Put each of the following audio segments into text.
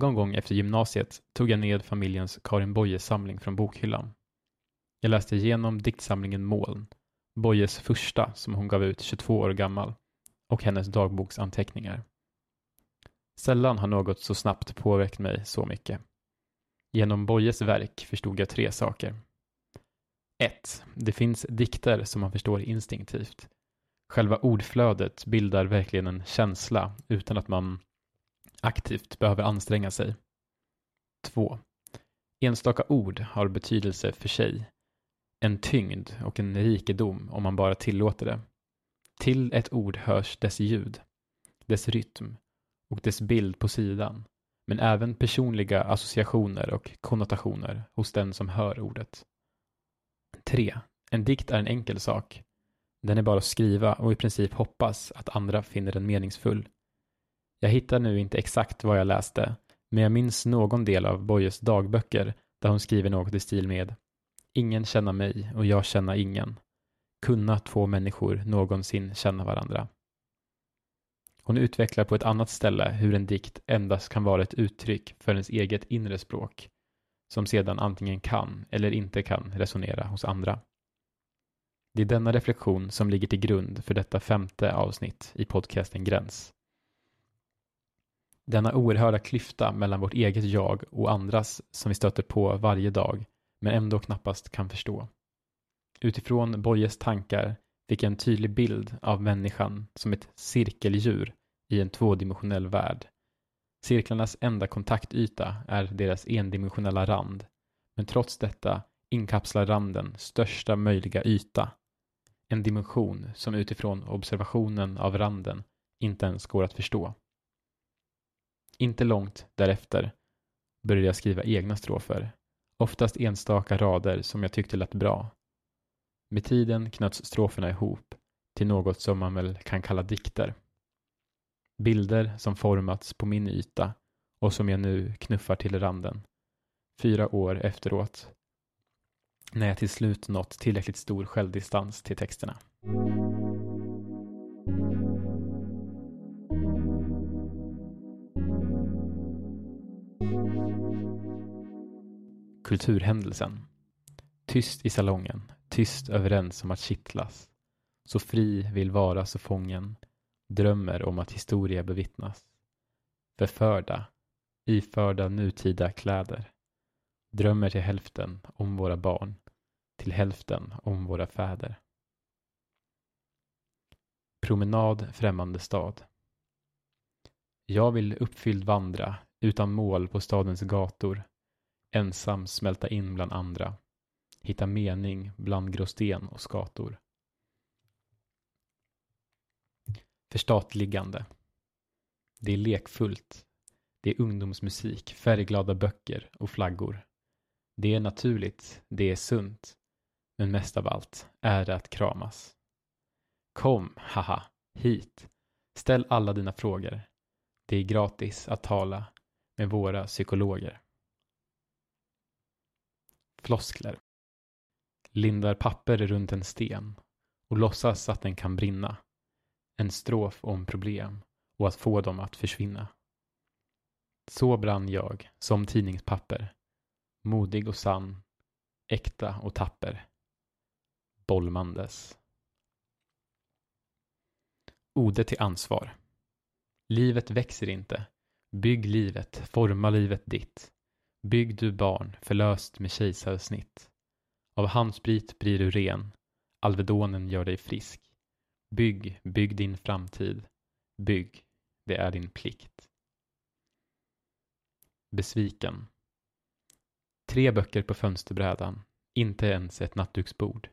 Någon gång efter gymnasiet tog jag ned familjens Karin Boye-samling från bokhyllan. Jag läste igenom diktsamlingen Moln, Boyes första som hon gav ut 22 år gammal, och hennes dagboksanteckningar. Sällan har något så snabbt påverkat mig så mycket. Genom Boyes verk förstod jag tre saker. 1. Det finns dikter som man förstår instinktivt. Själva ordflödet bildar verkligen en känsla utan att man aktivt behöver anstränga sig. 2. Enstaka ord har betydelse för sig. En tyngd och en rikedom om man bara tillåter det. Till ett ord hörs dess ljud, dess rytm och dess bild på sidan, men även personliga associationer och konnotationer hos den som hör ordet. 3. En dikt är en enkel sak. Den är bara att skriva och i princip hoppas att andra finner den meningsfull. Jag hittar nu inte exakt vad jag läste, men jag minns någon del av Boyes dagböcker där hon skriver något i stil med Ingen känna mig och jag känna ingen. Kunna två människor någonsin känna varandra. Hon utvecklar på ett annat ställe hur en dikt endast kan vara ett uttryck för ens eget inre språk, som sedan antingen kan eller inte kan resonera hos andra. Det är denna reflektion som ligger till grund för detta femte avsnitt i podcasten Gräns. Denna oerhörda klyfta mellan vårt eget jag och andras som vi stöter på varje dag men ändå knappast kan förstå. Utifrån Boyes tankar fick jag en tydlig bild av människan som ett cirkeldjur i en tvådimensionell värld. Cirklarnas enda kontaktyta är deras endimensionella rand, men trots detta inkapslar randen största möjliga yta. En dimension som utifrån observationen av randen inte ens går att förstå. Inte långt därefter började jag skriva egna strofer, oftast enstaka rader som jag tyckte lät bra. Med tiden knöts stroferna ihop till något som man väl kan kalla dikter. Bilder som formats på min yta och som jag nu knuffar till randen. Fyra år efteråt. När jag till slut nått tillräckligt stor självdistans till texterna. Kulturhändelsen. Tyst i salongen, tyst överens om att kittlas. Så fri vill vara så fången, drömmer om att historia bevittnas. Förförda, iförda nutida kläder. Drömmer till hälften om våra barn, till hälften om våra fäder. Promenad främmande stad. Jag vill uppfylld vandra utan mål på stadens gator ensam smälta in bland andra, hitta mening bland gråsten och skator. Förstatligande. Det är lekfullt. Det är ungdomsmusik, färgglada böcker och flaggor. Det är naturligt, det är sunt. Men mest av allt är det att kramas. Kom, haha, hit. Ställ alla dina frågor. Det är gratis att tala med våra psykologer. Floskler. Lindar papper runt en sten och låtsas att den kan brinna. En strof om problem och att få dem att försvinna. Så brann jag som tidningspapper. Modig och sann, äkta och tapper. Bolmandes. Ode till ansvar. Livet växer inte. Bygg livet, forma livet ditt. Bygg du barn förlöst med kejsarsnitt. Av handsprit blir du ren, Alvedonen gör dig frisk. Bygg, bygg din framtid. Bygg, det är din plikt. Besviken. Tre böcker på fönsterbrädan, inte ens ett nattduksbord.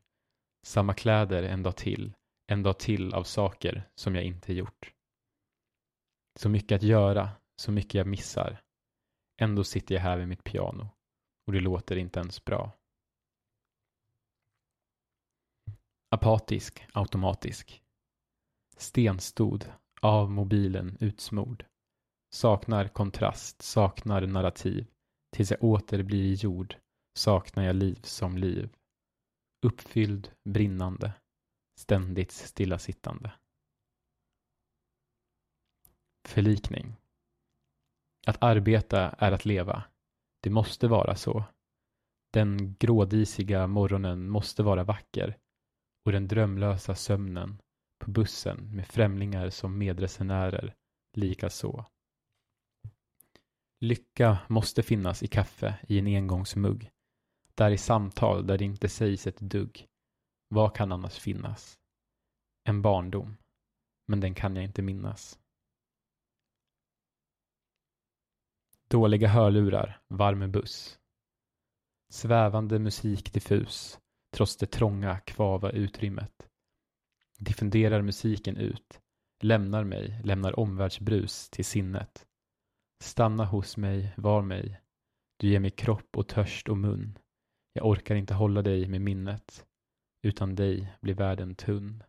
Samma kläder en dag till, en dag till av saker som jag inte gjort. Så mycket att göra, så mycket jag missar. Ändå sitter jag här vid mitt piano och det låter inte ens bra. Apatisk, automatisk. Stenstod, av mobilen utsmord. Saknar kontrast, saknar narrativ. Tills jag åter blir jord saknar jag liv som liv. Uppfylld, brinnande, ständigt stillasittande. Förlikning. Att arbeta är att leva. Det måste vara så. Den grådisiga morgonen måste vara vacker och den drömlösa sömnen på bussen med främlingar som medresenärer likaså. Lycka måste finnas i kaffe i en engångsmugg. Där i samtal där det inte sägs ett dugg. Vad kan annars finnas? En barndom. Men den kan jag inte minnas. Dåliga hörlurar, varm buss. Svävande musik diffus, trots det trånga, kvava utrymmet. Diffunderar musiken ut, lämnar mig, lämnar omvärldsbrus till sinnet. Stanna hos mig, var mig. Du ger mig kropp och törst och mun. Jag orkar inte hålla dig med minnet. Utan dig blir världen tunn.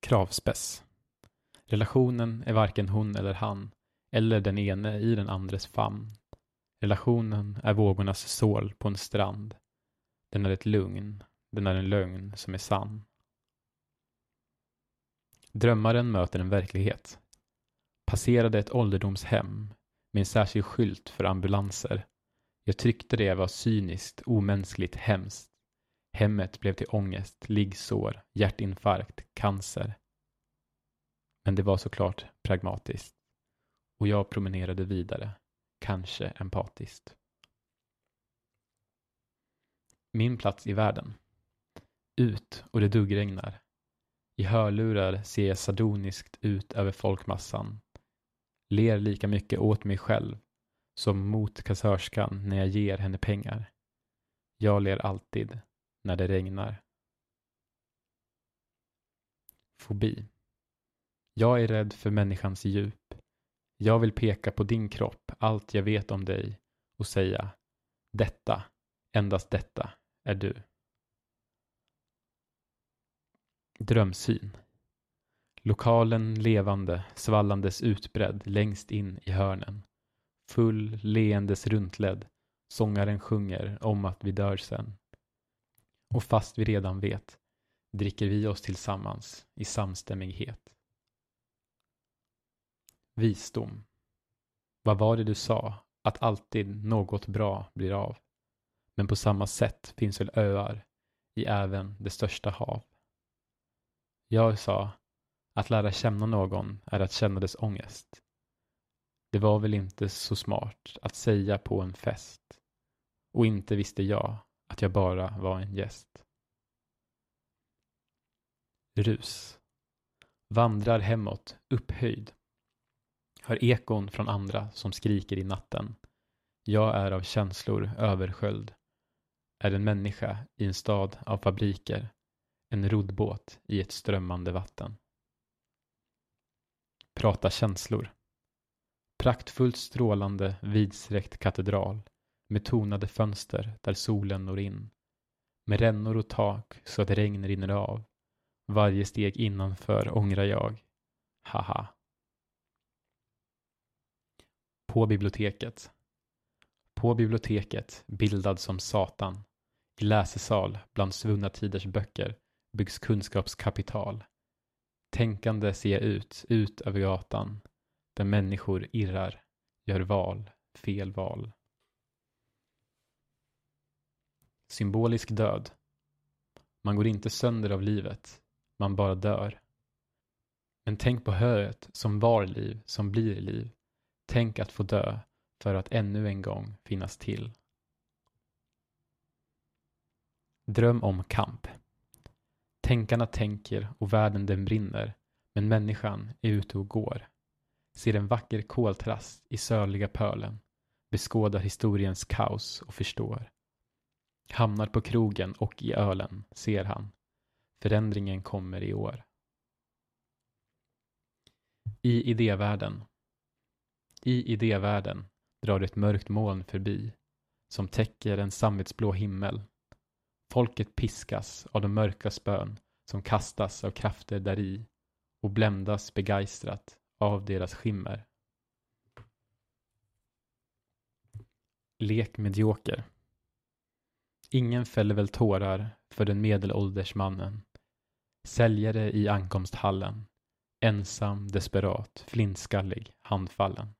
Kravspess. Relationen är varken hon eller han eller den ene i den andres famn. Relationen är vågornas sål på en strand. Den är ett lugn, den är en lögn som är sann. Drömmaren möter en verklighet. Passerade ett ålderdomshem med en särskild skylt för ambulanser. Jag tyckte det var cyniskt, omänskligt, hemskt. Hemmet blev till ångest, liggsår, hjärtinfarkt, cancer. Men det var såklart pragmatiskt. Och jag promenerade vidare, kanske empatiskt. Min plats i världen. Ut och det duggregnar. I hörlurar ser jag sardoniskt ut över folkmassan. Ler lika mycket åt mig själv som mot kassörskan när jag ger henne pengar. Jag ler alltid när det regnar. Fobi. Jag är rädd för människans djup. Jag vill peka på din kropp, allt jag vet om dig och säga detta, endast detta är du. Drömsyn. Lokalen levande, svallandes utbredd längst in i hörnen. Full, leendes runtledd. Sångaren sjunger om att vi dör sen. Och fast vi redan vet dricker vi oss tillsammans i samstämmighet. Visdom. Vad var det du sa? Att alltid något bra blir av. Men på samma sätt finns väl öar i även det största hav. Jag sa att lära känna någon är att känna dess ångest. Det var väl inte så smart att säga på en fest. Och inte visste jag att jag bara var en gäst. Rus. Vandrar hemåt, upphöjd. Hör ekon från andra som skriker i natten. Jag är av känslor översköljd Är en människa i en stad av fabriker. En roddbåt i ett strömmande vatten. Prata känslor. Praktfullt strålande vidsträckt katedral med tonade fönster där solen når in. Med rännor och tak så att regn rinner av. Varje steg innanför ångrar jag. Haha. På biblioteket. På biblioteket, bildad som Satan. I läsesal bland svunna tiders böcker byggs kunskapskapital. Tänkande ser jag ut, ut över gatan, där människor irrar, gör val, fel val. Symbolisk död. Man går inte sönder av livet, man bara dör. Men tänk på höet som var liv, som blir liv. Tänk att få dö för att ännu en gång finnas till. Dröm om kamp. Tänkarna tänker och världen den brinner, men människan är ute och går. Ser en vacker koltrast i sörliga pölen, beskådar historiens kaos och förstår. Hamnar på krogen och i ölen, ser han. Förändringen kommer i år. I idévärlden. I idévärlden drar ett mörkt moln förbi som täcker en sammetsblå himmel Folket piskas av de mörka spön som kastas av krafter däri och bländas begeistrat av deras skimmer. Lek medioker. Ingen fäller väl tårar för den medelålders mannen. Säljare i ankomsthallen. Ensam, desperat, flintskallig, handfallen.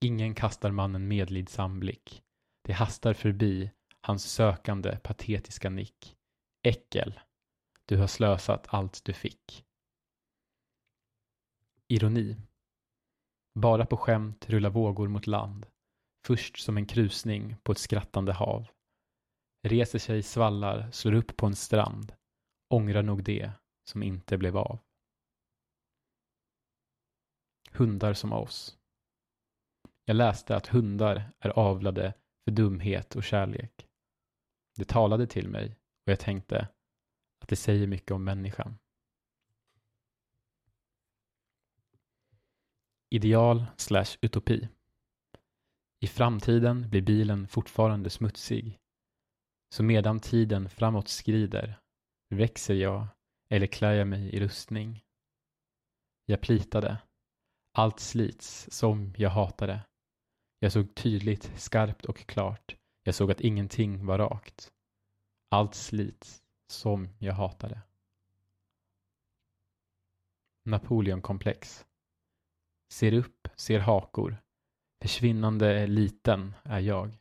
Ingen kastar mannen medlidsam blick. Det hastar förbi hans sökande, patetiska nick. Äckel, du har slösat allt du fick. Ironi. Bara på skämt rullar vågor mot land. Först som en krusning på ett skrattande hav. Reser sig svallar, slår upp på en strand. Ångrar nog det som inte blev av. Hundar som oss. Jag läste att hundar är avlade för dumhet och kärlek. Det talade till mig och jag tänkte att det säger mycket om människan. Ideal slash utopi. I framtiden blir bilen fortfarande smutsig. Så medan tiden framåt skrider växer jag eller klär jag mig i rustning. Jag plitade. Allt slits som jag hatade. Jag såg tydligt, skarpt och klart. Jag såg att ingenting var rakt. Allt slits som jag hatade. Napoleonkomplex. Ser upp, ser hakor. Försvinnande liten är jag.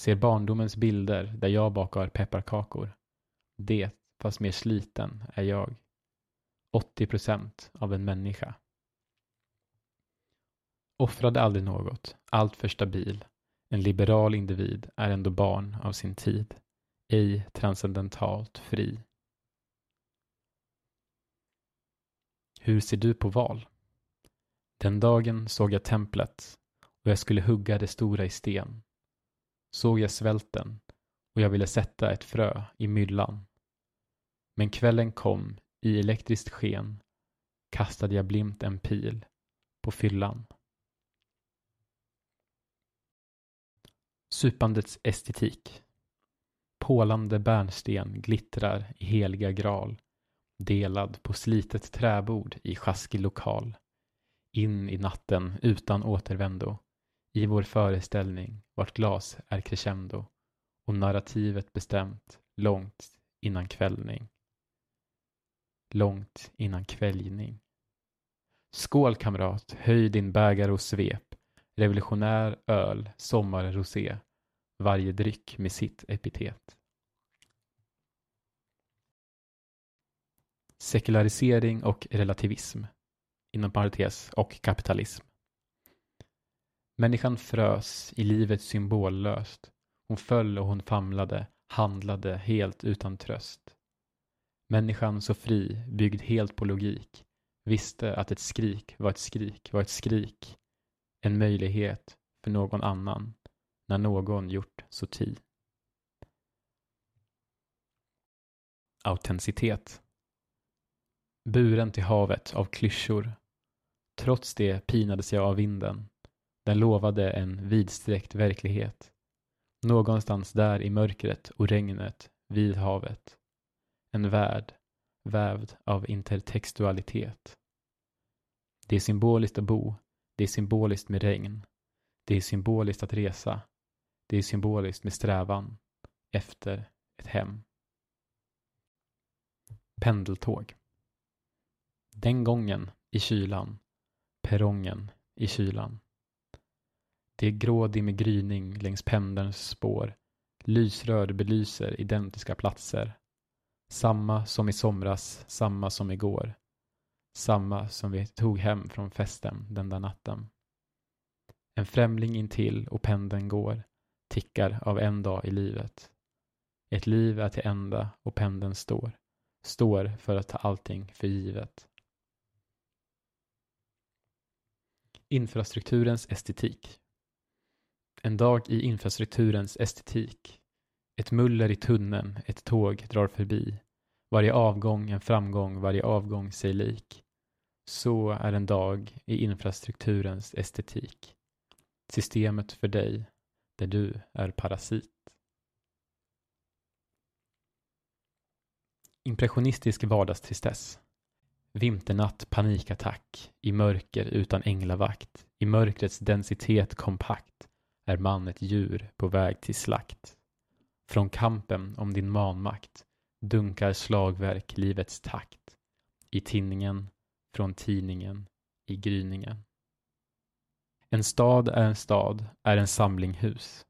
Ser barndomens bilder där jag bakar pepparkakor. Det, fast mer sliten, är jag. 80 procent av en människa. Offrade aldrig något, allt för stabil. En liberal individ är ändå barn av sin tid. Ej transcendentalt fri. Hur ser du på val? Den dagen såg jag templet och jag skulle hugga det stora i sten. Såg jag svälten och jag ville sätta ett frö i myllan. Men kvällen kom i elektriskt sken kastade jag blint en pil på fyllan. Supandets estetik. Pålande bärnsten glittrar i heliga gral, delad på slitet träbord i sjaskig lokal. In i natten utan återvändo, i vår föreställning vart glas är crescendo och narrativet bestämt långt innan kvällning. Långt innan kväljning. Skål kamrat, höj din bägare och svep. Revolutionär öl, sommarrosé. Varje dryck med sitt epitet. Sekularisering och relativism. Inom parentes och kapitalism. Människan frös i livet symbollöst. Hon föll och hon famlade, handlade helt utan tröst. Människan så fri, byggd helt på logik, visste att ett skrik var ett skrik var ett skrik. En möjlighet för någon annan när någon gjort soti. Autenticitet. Buren till havet av klyschor. Trots det pinades jag av vinden. Den lovade en vidsträckt verklighet. Någonstans där i mörkret och regnet vid havet. En värld vävd av intertextualitet. Det är symboliskt att bo. Det är symboliskt med regn. Det är symboliskt att resa. Det är symboliskt med strävan efter ett hem. Pendeltåg. Den gången i kylan. Perrongen i kylan. Det är grådimmig gryning längs pendelns spår. Lysrör belyser identiska platser. Samma som i somras, samma som igår. Samma som vi tog hem från festen den där natten. En främling intill och pendeln går, tickar av en dag i livet. Ett liv är till ända och pendeln står, står för att ta allting för givet. Infrastrukturens estetik. En dag i infrastrukturens estetik. Ett muller i tunneln, ett tåg drar förbi. Varje avgång en framgång, varje avgång sig lik. Så är en dag i infrastrukturens estetik. Systemet för dig, där du är parasit. Impressionistisk vardagstristess. Vinternatt panikattack. I mörker utan änglavakt. I mörkrets densitet kompakt är man ett djur på väg till slakt. Från kampen om din manmakt dunkar slagverk livets takt. I tinningen från tidningen i gryningen. En stad är en stad, är en samling hus.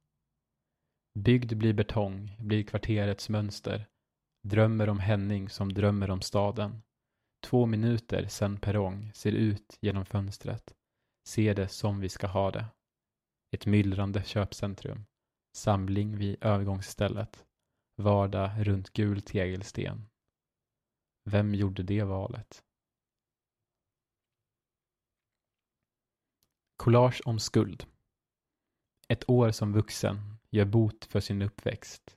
Byggd blir betong, blir kvarterets mönster. Drömmer om Henning som drömmer om staden. Två minuter sen perrong ser ut genom fönstret. Ser det som vi ska ha det. Ett myllrande köpcentrum. Samling vid övergångsstället. Vardag runt gul tegelsten. Vem gjorde det valet? Collage om skuld. Ett år som vuxen gör bot för sin uppväxt.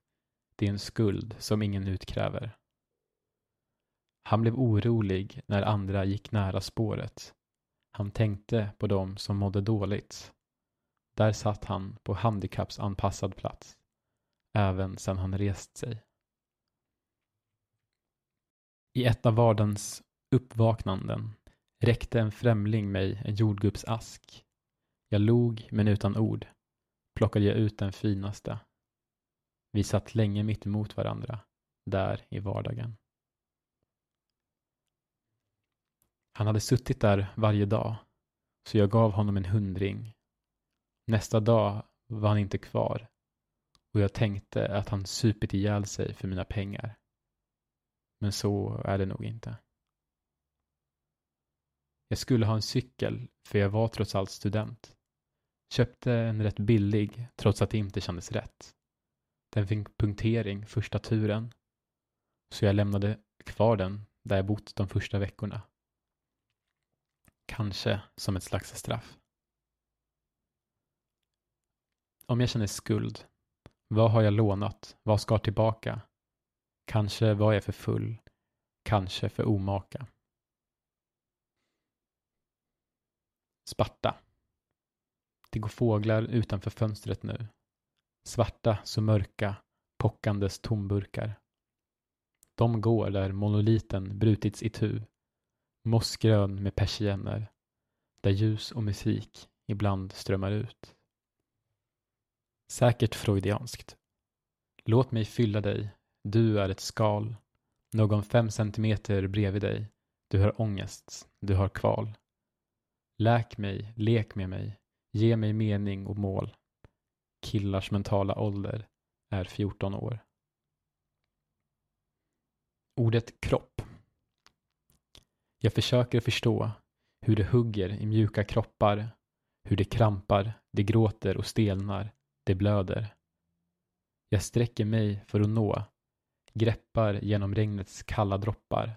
Det är en skuld som ingen utkräver. Han blev orolig när andra gick nära spåret. Han tänkte på dem som mådde dåligt. Där satt han på handikappsanpassad plats, även sedan han rest sig. I ett av vardagens uppvaknanden räckte en främling mig en jordgubbsask. Jag log, men utan ord, plockade jag ut den finaste. Vi satt länge mitt emot varandra, där i vardagen. Han hade suttit där varje dag, så jag gav honom en hundring. Nästa dag var han inte kvar och jag tänkte att han supit ihjäl sig för mina pengar. Men så är det nog inte. Jag skulle ha en cykel, för jag var trots allt student. Köpte en rätt billig, trots att det inte kändes rätt. Den fick punktering första turen, så jag lämnade kvar den där jag bott de första veckorna. Kanske som ett slags straff. Om jag känner skuld, vad har jag lånat? Vad ska tillbaka? Kanske var jag för full, kanske för omaka. Sparta. Det går fåglar utanför fönstret nu. Svarta så mörka, pockandes tomburkar. De går där monoliten brutits itu. Mossgrön med persienner. Där ljus och musik ibland strömmar ut. Säkert freudianskt. Låt mig fylla dig. Du är ett skal. Någon fem centimeter bredvid dig. Du har ångest. Du har kval. Läk mig, lek med mig, ge mig mening och mål. Killars mentala ålder är 14 år. Ordet kropp. Jag försöker förstå hur det hugger i mjuka kroppar, hur det krampar, det gråter och stelnar, det blöder. Jag sträcker mig för att nå, greppar genom regnets kalla droppar,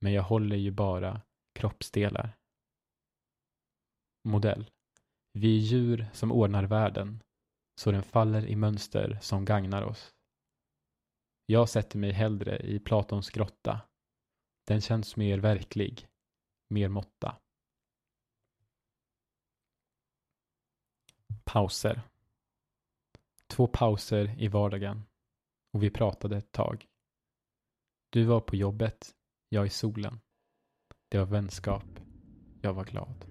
men jag håller ju bara kroppsdelar modell. Vi är djur som ordnar världen, så den faller i mönster som gagnar oss. Jag sätter mig hellre i Platons grotta. Den känns mer verklig, mer måtta. Pauser. Två pauser i vardagen och vi pratade ett tag. Du var på jobbet, jag i solen. Det var vänskap, jag var glad.